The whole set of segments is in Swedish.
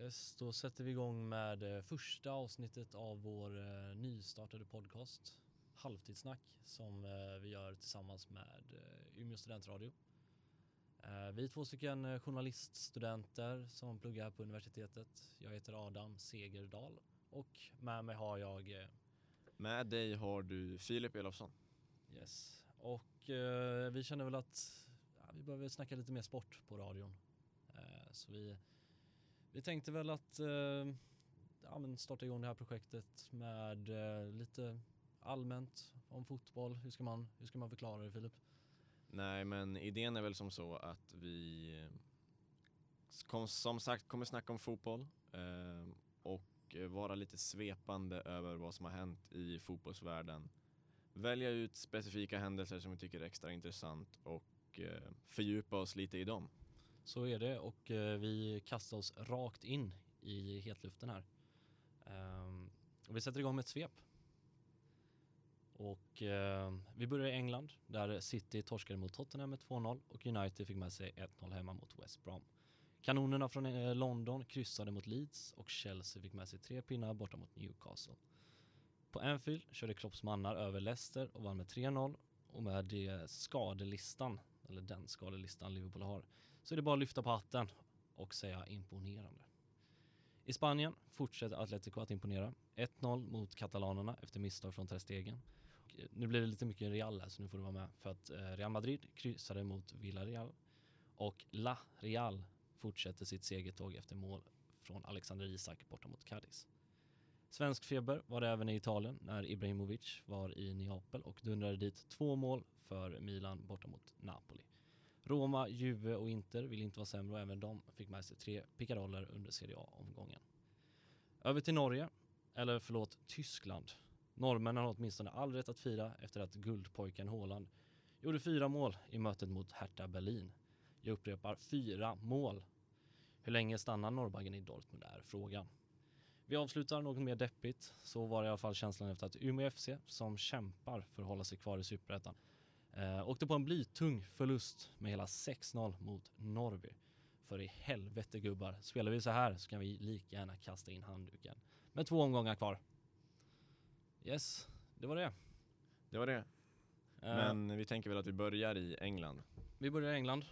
Yes, då sätter vi igång med eh, första avsnittet av vår eh, nystartade podcast Halvtidssnack som eh, vi gör tillsammans med Umeå studentradio. Vi är två stycken journaliststudenter som pluggar på universitetet. Jag heter Adam Segerdal och med mig har jag Med dig har du Filip Elofsson. Yes, och vi känner väl att ja, vi behöver snacka lite mer sport på radion. Så vi, vi tänkte väl att eh, ja, men starta igång det här projektet med eh, lite allmänt om fotboll. Hur ska man, hur ska man förklara det Filip? Nej, men idén är väl som så att vi kom, som sagt kommer snacka om fotboll eh, och eh, vara lite svepande över vad som har hänt i fotbollsvärlden. Välja ut specifika händelser som vi tycker är extra intressant och eh, fördjupa oss lite i dem. Så är det och eh, vi kastar oss rakt in i hetluften här. Ehm, och vi sätter igång med ett svep. Och eh, vi börjar i England där City torskade mot Tottenham med 2-0 och United fick med sig 1-0 hemma mot West Brom. Kanonerna från eh, London kryssade mot Leeds och Chelsea fick med sig tre pinnar borta mot Newcastle. På Anfield körde Klopps mannar över Leicester och vann med 3-0 och med det skadelistan, eller den skadelistan Liverpool har, så är det bara att lyfta på hatten och säga imponerande. I Spanien fortsätter Atletico att imponera. 1-0 mot katalanerna efter misstag från Ter eh, Nu blir det lite mycket Real här så nu får du vara med för att eh, Real Madrid kryssade mot Villarreal och La Real fortsätter sitt segertåg efter mål från Alexander Isak borta mot Cadiz. Svensk feber var det även i Italien när Ibrahimovic var i Neapel och dundrade dit två mål för Milan borta mot Napoli. Roma, Juve och Inter vill inte vara sämre och även de fick med sig tre pickaroller under Serie A-omgången. Över till Norge, eller förlåt Tyskland. Norrmännen har åtminstone all rätt att fira efter att guldpojken Haaland gjorde fyra mål i mötet mot Hertha Berlin. Jag upprepar fyra mål. Hur länge stannar norrbaggen i Dortmund är frågan. Vi avslutar något mer deppigt. Så var det i alla fall känslan efter att Umeå FC, som kämpar för att hålla sig kvar i Superettan, eh, åkte på en blytung förlust med hela 6-0 mot Norrby. För i helvete gubbar, spelar vi så här så kan vi lika gärna kasta in handduken. Med två omgångar kvar. Yes, det var det. Det var det. Eh, Men vi tänker väl att vi börjar i England. Vi börjar i England.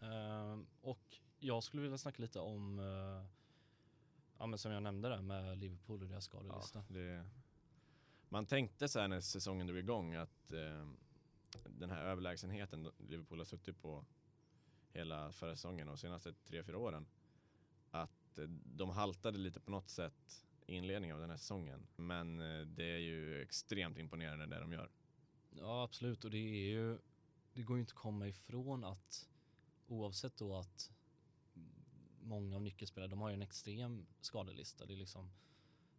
Eh, och jag skulle vilja snacka lite om, eh, ja men som jag nämnde där med Liverpool och deras skadelista. det... Man tänkte så här när säsongen drog igång att den här överlägsenheten Liverpool har suttit på hela förra säsongen och senaste tre fyra åren att eh, de haltade lite på något sätt i inledningen av den här säsongen. Men eh, det är ju extremt imponerande det de gör. Ja absolut och det är ju, det går ju inte att komma ifrån att oavsett då att många av nyckelspelarna de har ju en extrem skadelista. Det är liksom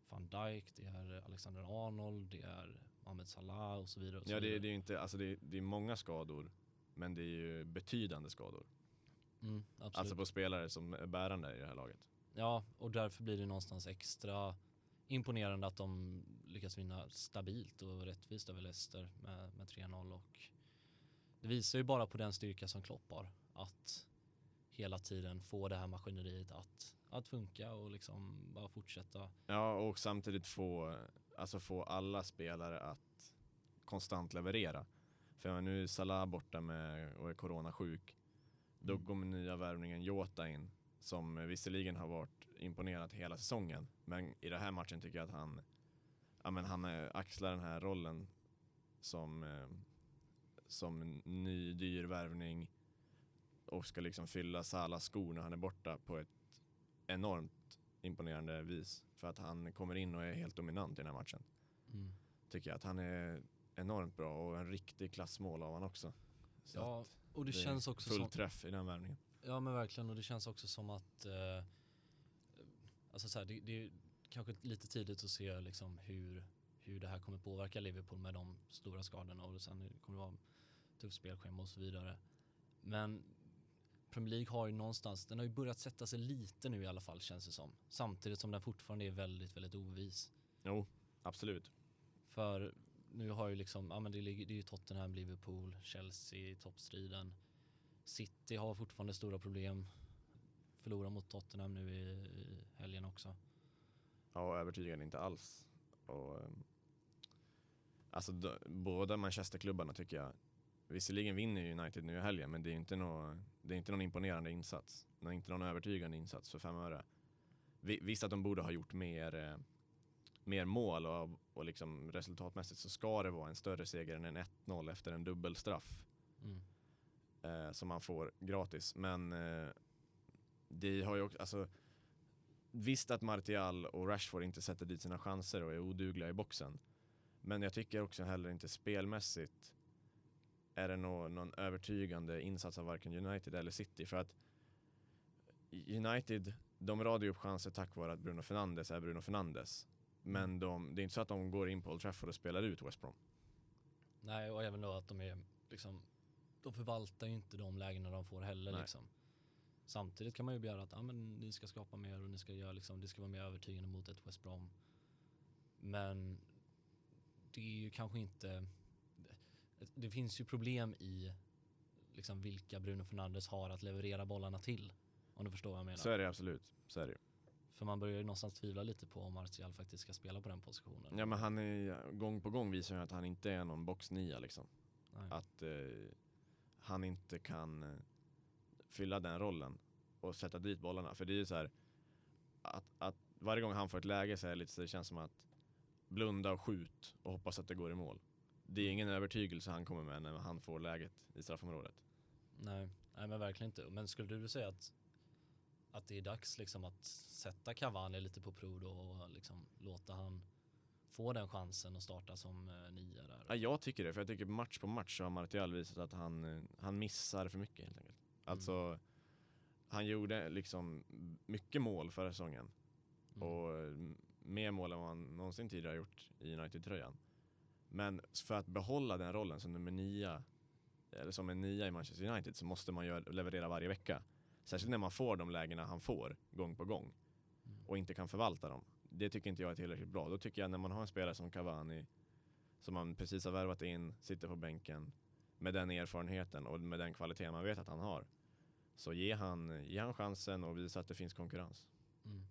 van Dijk, det är Alexander Arnold, det är Mohamed Salah och så vidare. Och så Ja, det, det är inte, alltså det, det är många skador, men det är ju betydande skador. Mm. Alltså på spelare som är bärande i det här laget. Ja, och därför blir det någonstans extra imponerande att de lyckas vinna stabilt och rättvist över Leicester med, med 3-0 och det visar ju bara på den styrka som Klopp har att hela tiden få det här maskineriet att, att funka och liksom bara fortsätta. Ja, och samtidigt få, alltså få alla spelare att konstant leverera. För jag nu är Salah borta med, och är coronasjuk. Då Mm. kommer nya värvningen Jota in, som visserligen har varit imponerad hela säsongen. Men i den här matchen tycker jag att han, ja, men han eh, axlar den här rollen som, eh, som ny dyr värvning och ska liksom fylla Salahs skor när han är borta på ett enormt imponerande vis. För att han kommer in och är helt dominant i den här matchen. Mm. Tycker jag att han är enormt bra och en riktig klassmål av han också. Så Ja, och det, är känns också full som, träff i den värvningen. Ja men verkligen och det känns också som att eh, Alltså så här, det, det är kanske lite tidigt att se liksom hur, hur det här kommer påverka Liverpool med de stora skadorna och sen kommer det vara tufft spelschema och så vidare. Men Premier League har ju någonstans, den har ju börjat sätta sig lite nu i alla fall känns det som. Samtidigt som den fortfarande är väldigt, väldigt ovis. Jo, absolut. För nu har ju liksom, ja men det, ligger, det är ju Tottenham, Liverpool, Chelsea i toppstriden. City har fortfarande stora problem. förlora mot Tottenham nu i, i helgen också. Ja, övertygande inte alls. Och, ehm, alltså d- båda Manchesterklubbarna tycker jag, visserligen vinner ju United nu i helgen men det är inte, nå, det är inte någon imponerande insats. Det är inte någon övertygande insats för fem öre. Vi, visst att de borde ha gjort mer, eh, mer mål och, och liksom resultatmässigt så ska det vara en större seger än en 1-0 efter en dubbelstraff Mm. eh, som man får gratis. Men eh, det har ju också, alltså visst att Martial och Rashford inte sätter dit sina chanser och är odugliga i boxen. Men jag tycker också heller inte spelmässigt är det nå, någon övertygande insats av varken United eller City. För att United, de radar ju upp chanser tack vare att Bruno Fernandes är Bruno Fernandes. Men de, det är inte så att de går in på Old Trafford och spelar ut West Brom. Nej, och även då att de är liksom, de förvaltar ju inte de lägena de får heller Nej. liksom. Samtidigt kan man ju begära att ah, men ni ska skapa mer och ni ska göra liksom, det ska vara mer övertygande mot ett West Brom. Men det är ju kanske inte, det, finns ju problem i liksom vilka Bruno Fernandes har att leverera bollarna till. Om du förstår vad jag menar. Så är det absolut. Så är det. För man börjar ju någonstans tvivla lite på om Martial faktiskt ska spela på den positionen. Ja men han är gång på gång visar ju att han inte är någon boxnia liksom. Nej. Att eh, han inte kan eh, fylla den rollen och sätta dit bollarna. För det är ju så här att, att varje gång han får ett läge så är det lite så det känns som att blunda och skjut och hoppas att det går i mål. Det är ingen övertygelse han kommer med när han får läget i straffområdet. Nej, nej men verkligen inte. Men skulle du säga att, att det är dags liksom att sätta Cavani lite på prov då och liksom låta han få den chansen att starta som eh, nia där? Ja, jag tycker det, för jag tycker match på match så har Martial visat att han, eh, han missar för mycket helt enkelt. Alltså, han gjorde liksom mycket mål förra säsongen. Mm. och mm, mer mål än vad han någonsin tidigare har gjort i United-tröjan. Men för att behålla den rollen som nummer nio, eller som en nia i Manchester United så måste man ju leverera varje vecka. Särskilt när man får de lägena han får gång på gång Mm. och inte kan förvalta dem. Det tycker inte jag är tillräckligt bra. Då tycker jag när man har en spelare som Cavani som man precis har värvat in, sitter på bänken med den erfarenheten och med den kvaliteten man vet att han har. Så ge han, ge han chansen och visa att det finns konkurrens. Mm.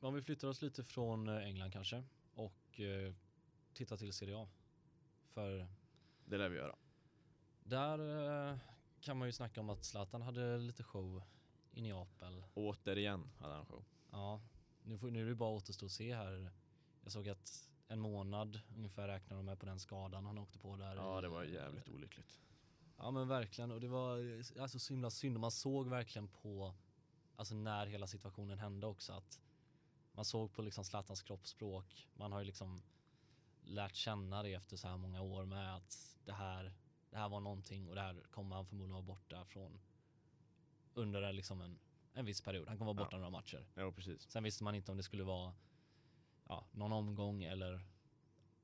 Om vi flyttar oss lite från eh, England kanske och eh, tittar till Serie A. För Det lär vi göra. där eh, kan man ju snacka om att Zlatan hade lite show i Neapel. Återigen hade han show. Ja, nu, får, nu är det bara återstå att se här. Jag såg att en månad ungefär räknar de med på den skadan han åkte på där. Ja, det var jävligt olyckligt. Ja men verkligen och det var alltså så himla synd man såg verkligen på alltså när hela situationen hände också att man såg på liksom Zlatans kroppsspråk. Man har ju liksom lärt känna det efter så här många år med att det här, det här var någonting och det här kommer han förmodligen vara borta från under en, liksom en, en viss period. Han kommer vara Ja. borta några matcher. Ja, precis. Sen visste man inte om det skulle vara ja, någon omgång eller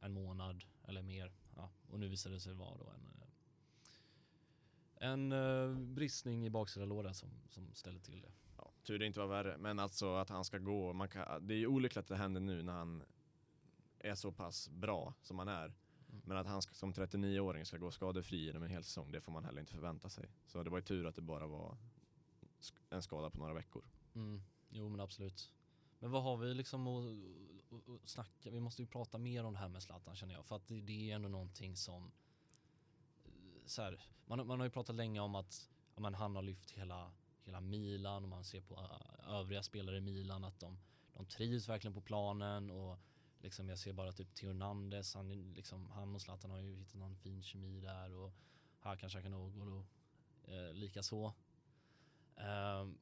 en månad eller mer. Ja, och nu visade det sig vara då en, en uh, bristning i baksida låda som, som ställde till det. Ja, tur det inte var värre. Men alltså att han ska gå. Man kan, det är ju olyckligt att det händer nu när han är så pass bra som han är. Mm. Men att han ska, som 39-åring ska gå skadefri genom en hel säsong, det får man heller inte förvänta sig. Så det var ju tur att det bara var en skada på några veckor. Mm, jo men absolut. Men vad har vi liksom att, snacka? Vi måste ju prata mer om det här med Zlatan känner jag. För att det, det är ändå någonting som eh, så här, man, man har ju pratat länge om att men han har lyft hela, hela Milan och man ser på äh, övriga spelare i Milan att de, de trivs verkligen på planen och liksom jag ser bara typ Theo Nandes, han, liksom, han och Zlatan har ju hittat någon fin kemi där och Hakan Chakanoglu eh, lika så. Ehm,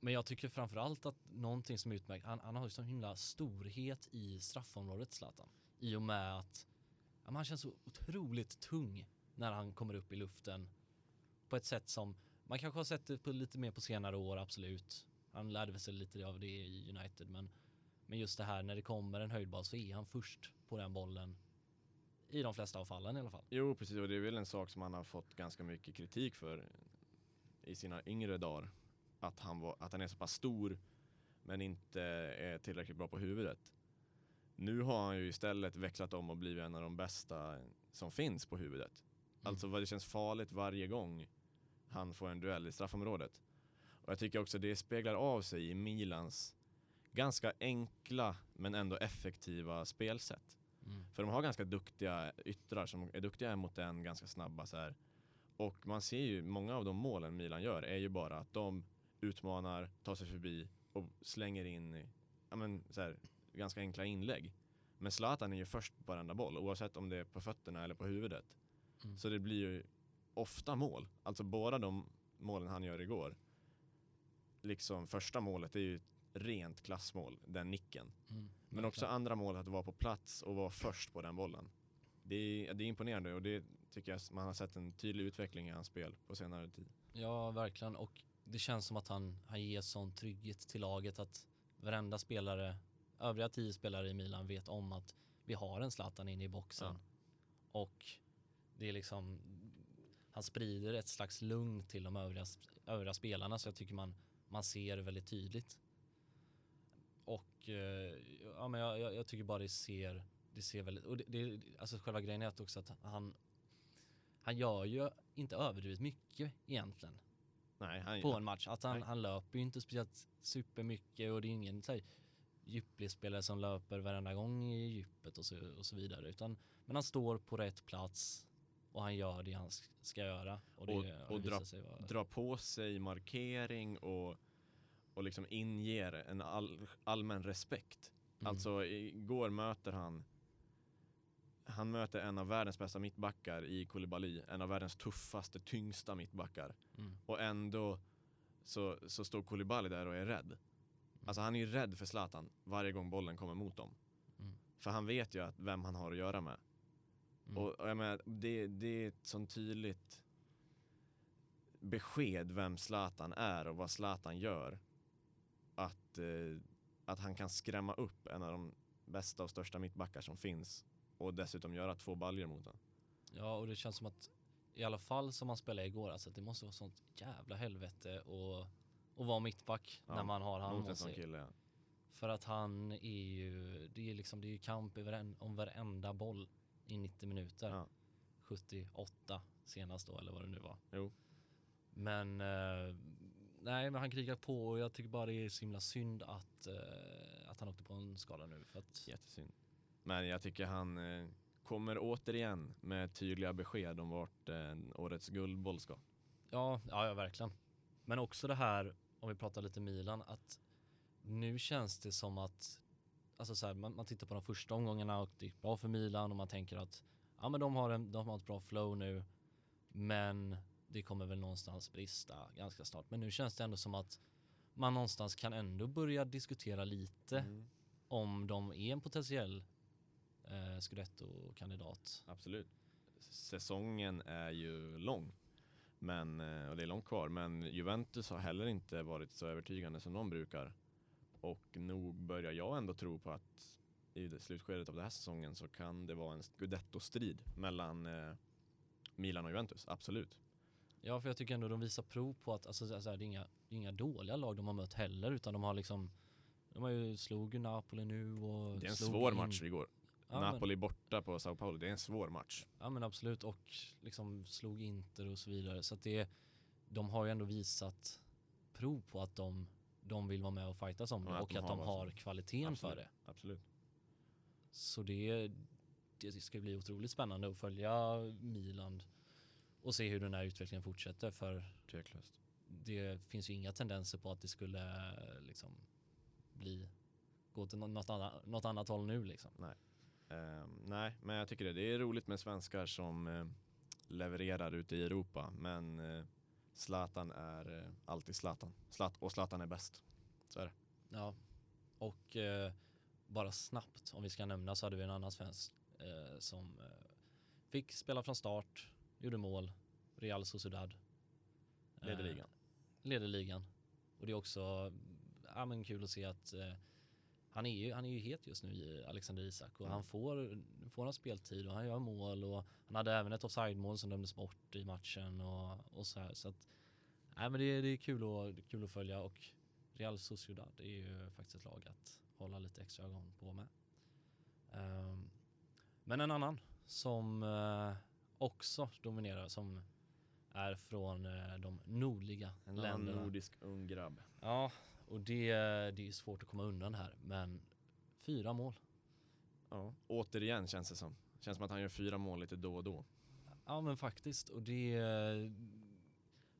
men jag tycker framförallt att någonting som är utmärkt, han, han har ju sån himla storhet i straffområdet Zlatan. I och med att ja, han känns så otroligt tung när han kommer upp i luften. På ett sätt som, man kanske har sett det på lite mer på senare år, absolut. Han lärde sig lite av det i United, men, men just det här när det kommer en höjdboll så är han först på den bollen. I de flesta av fallen i alla fall. Jo, precis. Och det är väl en sak som han har fått ganska mycket kritik för i sina yngre dagar. Att han, var, att han är så pass stor men inte är tillräckligt bra på huvudet. Nu har han ju istället växlat om och blivit en av de bästa som finns på huvudet. Mm. Alltså vad det känns farligt varje gång han får en duell i straffområdet. Och jag tycker också det speglar av sig i Milans ganska enkla men ändå effektiva spelsätt. Mm. För de har ganska duktiga yttrar som är duktiga mot en ganska snabba så här. Och man ser ju många av de målen Milan gör är ju bara att de utmanar, tar sig förbi och slänger in ja men så här, ganska enkla inlägg. Men Zlatan är ju först på varenda boll oavsett om det är på fötterna eller på huvudet. Mm. Så det blir ju ofta mål. Alltså båda de målen han gör igår. Liksom första målet är ju rent klassmål, den nicken. Mm. Men också andra målet att vara på plats och vara först på den bollen. Det är, det är imponerande och det tycker jag man har sett en tydlig utveckling i hans spel på senare tid. Ja, verkligen. Och det känns som att han, han ger sån trygghet till laget att varenda spelare, övriga tio spelare i Milan vet om att vi har en Zlatan inne i boxen. Och det är liksom, han sprider ett slags lugn till de övriga, övriga spelarna så jag tycker man, man ser det väldigt tydligt. Och eh, ja, men jag, jag, jag tycker bara det ser, det ser väldigt, och det, det, alltså själva grejen är att också att han, han gör ju inte överdrivet mycket egentligen Nej, han, på en match. Att han, Nej. han löper ju inte speciellt supermycket och det är ingen så här, djupledsspelare som löper varenda gång i djupet och så, och så vidare. Utan, men han står på rätt plats och han gör det han sk- ska göra. Och det Och- och dra- vara... drar på sig markering och, och liksom inger en all, allmän respekt. Mm. Alltså igår möter han han möter en av världens bästa mittbackar i Koulibaly, en av världens tuffaste, tyngsta mittbackar. Mm. Och ändå så, så står Koulibaly där och är rädd. Alltså han är ju rädd för Zlatan varje gång bollen kommer mot dem. Mm. För han vet ju att vem han har att göra med. Mm. Och, och jag menar, det, det är ett sånt tydligt besked vem Zlatan är och vad Zlatan gör. Att, eh, att han kan skrämma upp en av de bästa och största mittbackar som finns och dessutom göra två baljor mot honom. Ja, och det känns som att i alla fall som han spelade igår, alltså att det måste vara sånt jävla helvete och och vara mittback Ja, när man har han mot en mot sån sig. kille. Ja. För att han är ju, det är liksom, det är ju kamp om varenda boll i 90 minuter. Ja. 78 senast då, eller vad det nu var. Jo. Men eh, nej, men han krigar på och jag tycker bara det är så himla synd att, eh, att han åkte på en skada nu. För att, Jättesynd. Men jag tycker han eh, kommer återigen med tydliga besked om vart eh, årets guldboll ska. ja, ja, ja, verkligen. Men också det här, om vi pratar lite Milan, att nu känns det som att Alltså så här, man, man tittar på de första omgångarna och det gick bra för Milan och man tänker att ja men de har, en, de har ett bra flow nu men det kommer väl någonstans brista ganska snart. Men nu känns det ändå som att man någonstans kan ändå börja diskutera lite Mm. om de är en potentiell eh, Scudetto-kandidat. Absolut. Säsongen är ju lång. Men, eh, och det är långt kvar. Men Juventus har heller inte varit så övertygande som de brukar. Och nog börjar jag ändå tro på att i det slutskedet av den här säsongen så kan det vara en Scudetto-strid mellan eh, Milan och Juventus. Absolut. Ja, för jag tycker ändå de visar prov på att alltså, så här, det, är inga, det är inga dåliga lag de har mött heller, utan de har liksom de har ju slog ju Napoli nu och Det är en svår in- match igår. Ja, men- Napoli borta på Sao Paulo. Det är en svår match. Ja men absolut och liksom slog Inter och så vidare. Så att det, de har ju ändå visat prov på att de, de vill vara med och fightas om det Ja, att och de att har de har som- kvaliteten för det. Absolut. Så det, det ska bli otroligt spännande att följa Milan och se hur den här utvecklingen fortsätter för Tveklöst. det finns ju inga tendenser på att det skulle liksom bli gå till nå- något annat, något annat håll nu liksom. Eh, nej, men jag tycker det. Det är roligt med svenskar som eh, levererar ute i Europa. Men eh, Zlatan är eh, alltid Zlatan. Zlat och Zlatan är bäst. Så är det. Ja, och bara snabbt om vi ska nämna så hade vi en annan svensk som fick spela från start, gjorde mål, Real Sociedad. Leder ligan. Leder ligan. Och det är också ja, men kul att se att eh, han, är ju, han är ju het just nu i Alexander Isak och Mm. han får, får han speltid och han gör mål och han hade även ett offside-mål som dömdes bort i matchen och, och så här. Så att, nej, men det, är- det är kul är kul att följa och Real Sociedad är ju faktiskt ett lag att hålla lite extra ögon på med. Ehm, men en annan som eh, också dominerar som är från eh, de nordliga En länderna. nordisk ung grabb. Ja, och det, det är svårt att komma undan här, men fyra mål. Ja. Återigen känns det som. Känns som att han gör fyra mål lite då och då. Ja men faktiskt och det,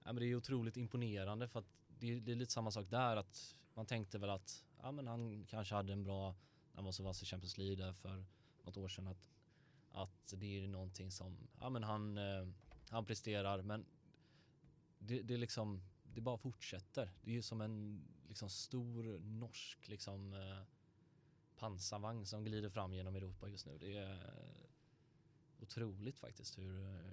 ja, men det är otroligt imponerande för att det, det är lite samma sak där att man tänkte väl att ja, men han kanske hade en bra, när han var så vass i Champions League där för något år sedan att, att det är någonting som, ja men han, eh, han presterar men det, det är liksom, det bara fortsätter. Det är ju som en liksom stor norsk liksom eh, pansarvagn som glider fram genom Europa just nu. Det är otroligt faktiskt hur eh,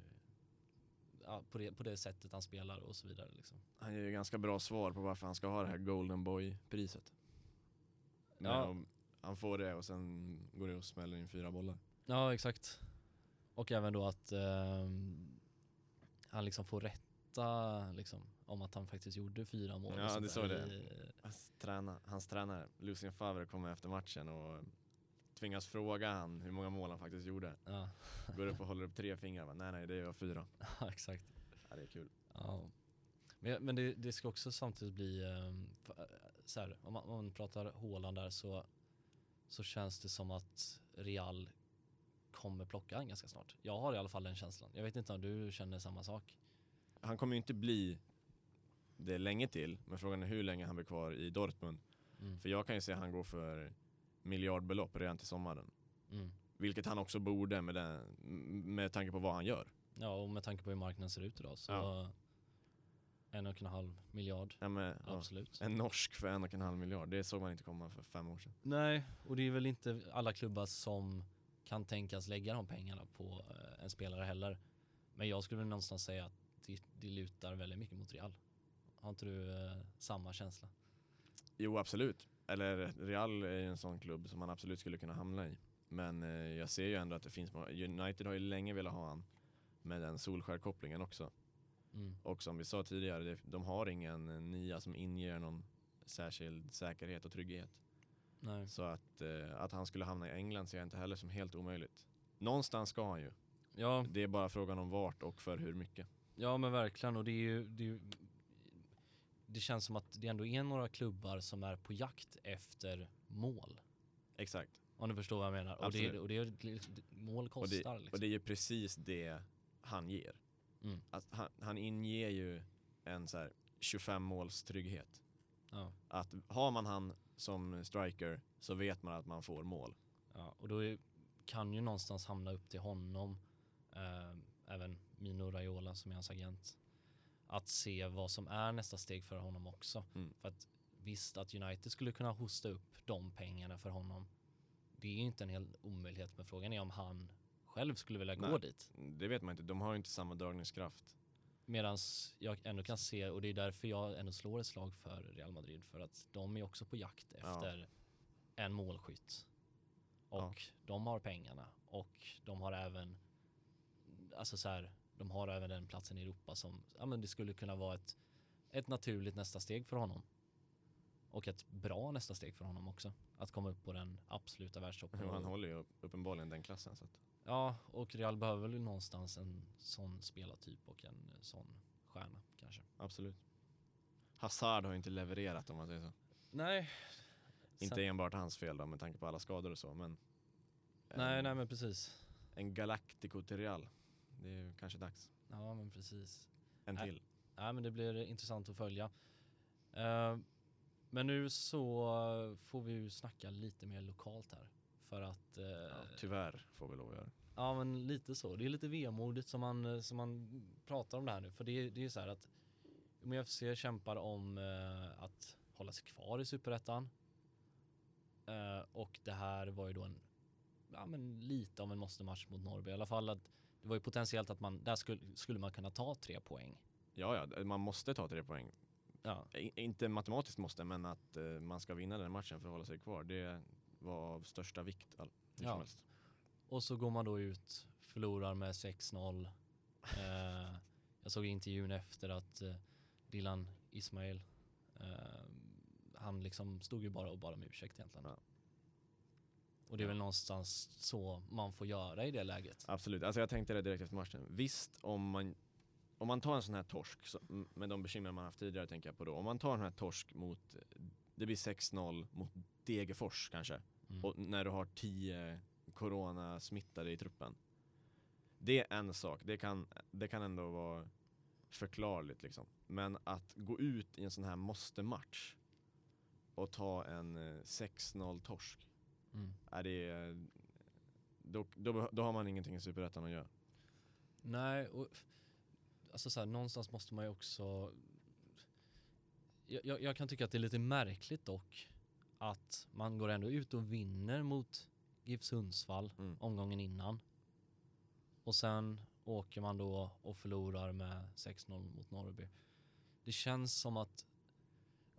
ja, på, det, på det sättet han spelar och så vidare liksom. Han ger ju ganska bra svar på varför han ska ha det här Golden Boy-priset. Ja. han får det och sen går det och smäller in fyra bollar. Ja exakt. Och även då att ehm, han liksom får rätta liksom om att han faktiskt gjorde fyra mål. Ja, det såg det. i- Hans, träna, hans tränare, Lucien Favre, kommer efter matchen och tvingas fråga han hur många mål han faktiskt gjorde. Ja, Går upp och håller upp tre fingrar. bara, Nej, nej, det var fyra. ja, exakt. Ja, det är kul. Ja. Men, men det, det ska också samtidigt bli, um, så här, om, man, om man pratar Haaland där så, så känns det som att Real kommer plocka han ganska snart. Jag har i alla fall den känslan. Jag vet inte om du känner samma sak. Han kommer ju inte bli det länge till, men frågan är hur länge han blir kvar i Dortmund. Mm. För jag kan ju se att han går för miljardbelopp redan till sommaren. Mm. Vilket han också borde med, den, med tanke på vad han gör. Ja, och med tanke på hur marknaden ser ut idag så Ja. en och en halv miljard, Ja, men, ja, absolut. en norsk för en och en halv miljard, det såg man inte komma för fem år sedan. Nej, och det är väl inte alla klubbar som kan tänkas lägga de pengarna på eh, en spelare heller. Men jag skulle väl någonstans säga att det, det lutar väldigt mycket mot Real. Har inte du eh, samma känsla? Jo, absolut. Eller Real är ju en sån klubb som man absolut skulle kunna hamna i. Men eh, jag ser ju ändå att det finns, United har ju länge velat ha han med den Solskär-kopplingen också. Mm. Och som vi sa tidigare, de har ingen nia som inger någon särskild säkerhet och trygghet. Nej. Så att, eh, att han skulle hamna i England ser jag inte heller som helt omöjligt. Någonstans ska han ju. Ja, Det är bara frågan om vart och för hur mycket. ja, men verkligen. Och det är ju, det är ju det känns som att det ändå är några klubbar som är på jakt efter mål. Exakt. Om du förstår vad jag menar. Och det, Absolut. och det, är- mål Och kostar det, liksom. och det är ju precis det han ger. Mm. Att han, han inger ju en så här 25 måls trygghet. Ja. Att har man han som striker så vet man att man får mål. Ja, och då är, kan ju någonstans hamna upp till honom, eh, även Mino Raiola som är hans agent, att se vad som är nästa steg för honom också. Mm. För att visst att United skulle kunna hosta upp de pengarna för honom, det är ju inte en hel omöjlighet, men frågan är om han själv skulle vilja gå Nej. dit. Det vet man inte, de har ju inte samma dragningskraft. Medan jag ändå kan se, och det är därför jag ändå slår ett slag för Real Madrid, för att de är också på jakt Ja. efter en målskytt. Och Ja. de har pengarna och de har även, alltså så här, de har även den platsen i Europa som, ja men det skulle kunna vara ett, ett naturligt nästa steg för honom. Och ett bra nästa steg för honom också. Att komma upp på den absoluta världstoppen. Och han håller ju uppenbarligen den klassen. Så att, Ja, och Real behöver väl någonstans en sån spelartyp och en sån stjärna kanske. absolut. Hazard har ju inte levererat om man säger så. Nej. Inte enbart hans fel då med tanke på alla skador och så men Nej, en, nej men precis. en Galactico till Real. Det är kanske dags. Ja, men precis. En Nej. till. Nej, men det blir intressant att följa. Eh, men nu så får vi ju snacka lite mer lokalt här. För att, eh, Ja, tyvärr får vi lov att göra. Ja men lite så. Det är lite vemodigt som man, eh, som man pratar om det här nu. För det, är- det är så här att Umeå FC kämpar om eh, att hålla sig kvar i Superettan. Eh, och det här var ju då en, ja men lite av en måste-match mot Norrby. I alla fall att det var ju potentiellt att man, där skulle, skulle man kunna ta tre poäng. Ja, ja, man måste ta tre poäng. Ja, I, inte matematiskt måste, men att eh, man ska vinna den matchen för att hålla sig kvar. Det var av största vikt. All, hur Ja. som helst. Och så går man då ut, förlorar med 6-0. Eh, jag såg intervjun efter att eh, Dylan Ismail, eh, han liksom stod ju bara och bad om ursäkt egentligen. Ja. Och det är väl någonstans så man får göra i det läget. Absolut. Alltså jag tänkte det direkt efter matchen. Visst, om man om man tar en sån här torsk, så, med de bekymmer man haft tidigare tänker jag på då. Om man tar en här torsk mot, det blir 6-0 mot Degerfors kanske. Mm. Och när du har 10 coronasmittade i truppen. Det är en sak, det kan, det kan ändå vara förklarligt liksom. Men att gå ut i en sån här måste-match och ta en eh, 6-0 torsk, Mm. är det, då, då, då har man ingenting i Superettan att göra. Nej, och alltså så här, någonstans måste man ju också jag, jag, jag kan tycka att det är lite märkligt dock att man går ändå ut och vinner mot GIF Sundsvall Mm. omgången innan. Och sen åker man då och förlorar med 6-0 mot Norrby. Det känns som att,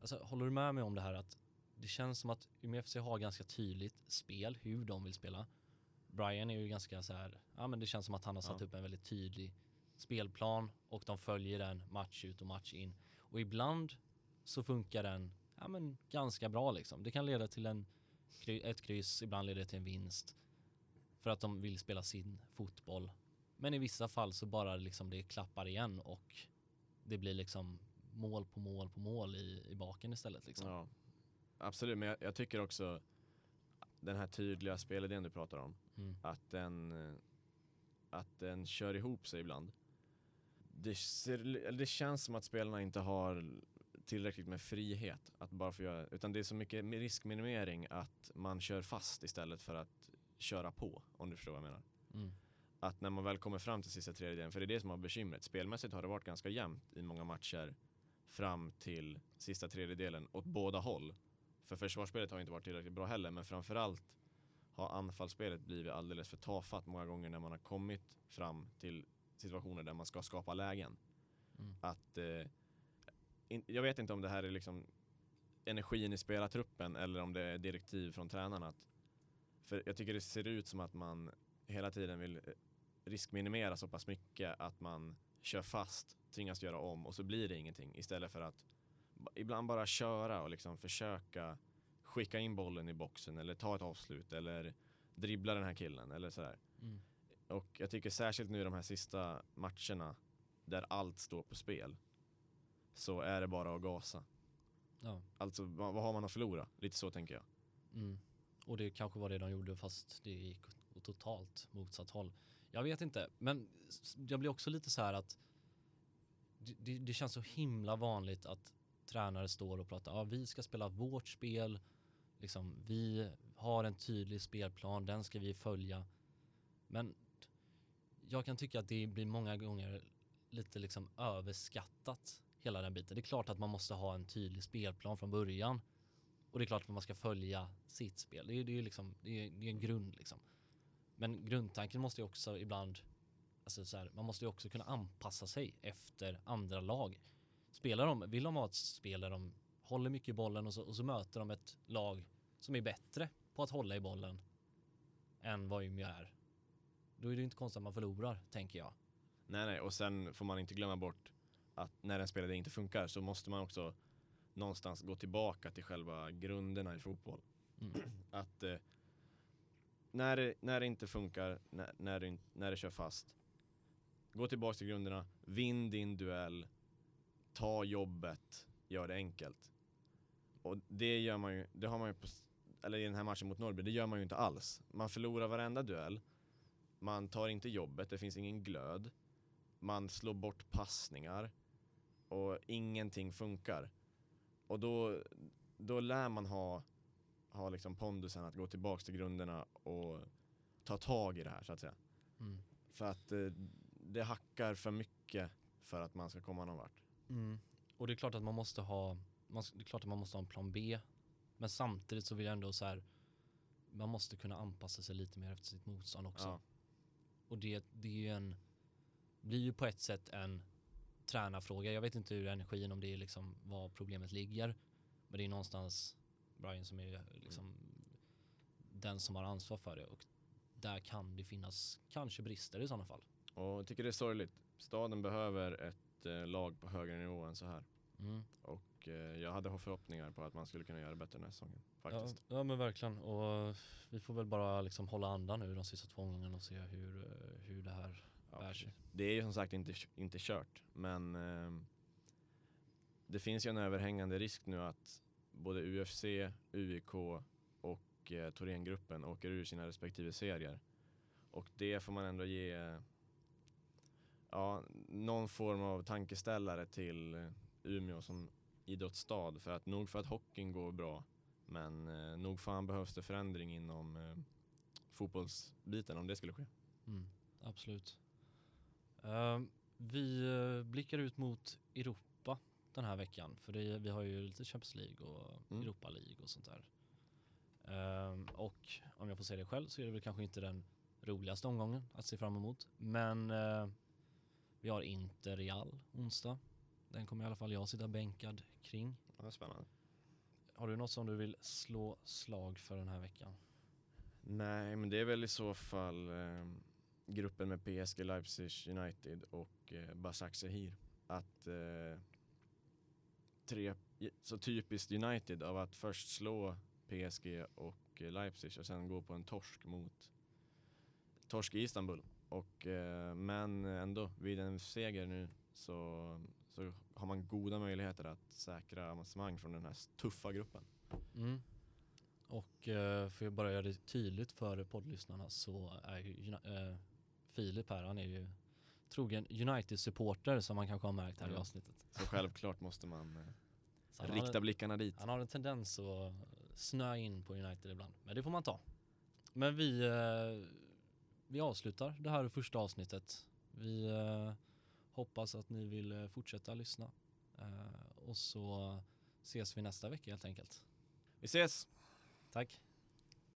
alltså håller du med mig om det här att det känns som att Umeå FC har ganska tydligt spel hur de vill spela. Brian är ju ganska så här, ja men det känns som att han har satt Ja. upp en väldigt tydlig spelplan och de följer den match ut och match in. Och ibland så funkar den ja, men ganska bra liksom. Det kan leda till en, ett kryss, ibland leder det till en vinst. För att de vill spela sin fotboll. Men i vissa fall så bara liksom det klappar igen och det blir liksom mål på mål på mål i, i baken istället liksom. Ja, absolut, men jag, jag tycker också den här tydliga spelidén du pratar om, Mm. att den, att den kör ihop sig ibland. Det, ser, det känns som att spelarna inte har tillräckligt med frihet att bara få göra, utan det är så mycket riskminimering att man kör fast istället för att köra på, om du förstår vad jag menar. Mm. Att när man väl kommer fram till sista tredjedelen, för det är det som har bekymret, spelmässigt har det varit ganska jämnt i många matcher fram till sista tredjedelen åt båda håll. För försvarsspelet har inte varit tillräckligt bra heller, men framförallt har anfallsspelet blivit alldeles för tafatt många gånger när man har kommit fram till situationer där man ska skapa lägen. Mm. Att, eh, in, jag vet inte om det här är liksom energin i spelartruppen eller om det är direktiv från tränarna. Att, för jag tycker det ser ut som att man hela tiden vill eh, riskminimera så pass mycket att man kör fast, tvingas göra om och så blir det ingenting istället för att ibland bara köra och liksom försöka skicka in bollen i boxen eller ta ett avslut eller dribbla den här killen eller sådär. Mm. Och jag tycker särskilt nu de här sista matcherna där allt står på spel så är det bara att gasa. Ja. Alltså vad, har man att förlora? Lite så tänker jag. Mm. Och det kanske var det de gjorde fast det gick åt totalt motsatt håll. Jag vet inte, men jag blir också lite så här att det, det, det känns så himla vanligt att tränare står och pratar, ja vi ska spela vårt spel, liksom vi har en tydlig spelplan, den ska vi följa. Men jag kan tycka att det blir många gånger lite liksom överskattat hela den biten. Det är klart att man måste ha en tydlig spelplan från början. Och det är klart att man ska följa sitt spel. Det är, det är, liksom, det är, det är en grund liksom. Men grundtanken måste ju också ibland, alltså så här, man måste ju också kunna anpassa sig efter andra lag. Spelar de, vill de ha ett spel där de håller mycket i bollen och så, och så möter de ett lag som är bättre på att hålla i bollen än vad Umeå är. Då är det ju inte konstigt att man förlorar, tänker jag. Nej, nej, och sen får man inte glömma bort att när en spelare inte funkar så måste man också någonstans gå tillbaka till själva grunderna i fotboll. Mm. Att eh, när, när det inte funkar, när, när, det, när det kör fast, gå tillbaka till grunderna, vinn din duell, ta jobbet, gör det enkelt. Och det gör man ju, det har man ju på, eller i den här matchen mot Norrby, det gör man ju inte alls. Man förlorar varenda duell, man tar inte jobbet, det finns ingen glöd, man slår bort passningar och ingenting funkar. Och då, då lär man ha, ha liksom pondusen att gå tillbaka till grunderna och ta tag i det här så att säga. Mm. För att eh, det hackar för mycket för att man ska komma någon vart. Mm. Och det är klart att man måste ha, man, det är klart att man måste ha en plan B. Men samtidigt så vill jag ändå så här, man måste kunna anpassa sig lite mer efter sitt motstånd också. Ja. Och det, det är ju en, blir ju på ett sätt en tränarfråga. Jag vet inte hur energin, om det är liksom var problemet ligger. Men det är någonstans Brian som är liksom den som har ansvar för det. Och där kan det finnas kanske brister i sådana fall. Och jag tycker det är sorgligt. Staden behöver ett eh, lag på högre nivå än så här. Mm. Och eh, jag hade förhoppningar på att man skulle kunna göra bättre den här säsongen. Ja, Faktiskt. ja men verkligen och vi får väl bara liksom hålla andan nu de sista två omgångarna och se hur, eh, hur det här Ja, bär precis. sig. Det är ju som sagt inte, inte kört, men ehm, det finns ju en överhängande risk nu att både UFC, UIK och eh, Thorengruppen åker ur sina respektive serier. Och det får man ändå ge eh, ja, någon form av tankeställare till eh, Umeå som idrottsstad. För att nog för att hockeyn går bra, men eh, nog fan behövs det förändring inom eh, fotbollsbiten om det skulle ske. Mm, absolut. Ehm, vi eh, blickar ut mot Europa den här veckan. För det, vi har ju lite Champions League och Mm. Europa League och sånt där. Ehm, och om jag får säga det själv så är det väl kanske inte den roligaste omgången att se fram emot. Men eh, vi har inte Real onsdag. Den kommer i alla fall jag sitta bänkad kring. Ja, det är spännande. Har du något som du vill slå slag för den här veckan? Nej, men det är väl i så fall eh, gruppen med PSG, Leipzig, United och eh, Basak Sehir. Att eh, tre, så typiskt United av att först slå PSG och eh, Leipzig och sen gå på en torsk mot torsk i Istanbul. Och, eh, men ändå, vid en seger nu så, så har man goda möjligheter att säkra avancemang från den här tuffa gruppen. Mm. Och eh, för att bara göra det tydligt för poddlyssnarna så är ju eh, Filip här, han är ju trogen United-supporter som man kanske har märkt här i Ja. avsnittet. Så självklart måste man eh, har rikta en, blickarna dit. han har en tendens att snöa in på United ibland, men det får man ta. Men vi, eh, vi avslutar det här första avsnittet. Vi eh, hoppas att ni vill eh, fortsätta lyssna eh, och så ses vi nästa vecka helt enkelt. Vi ses! Tack!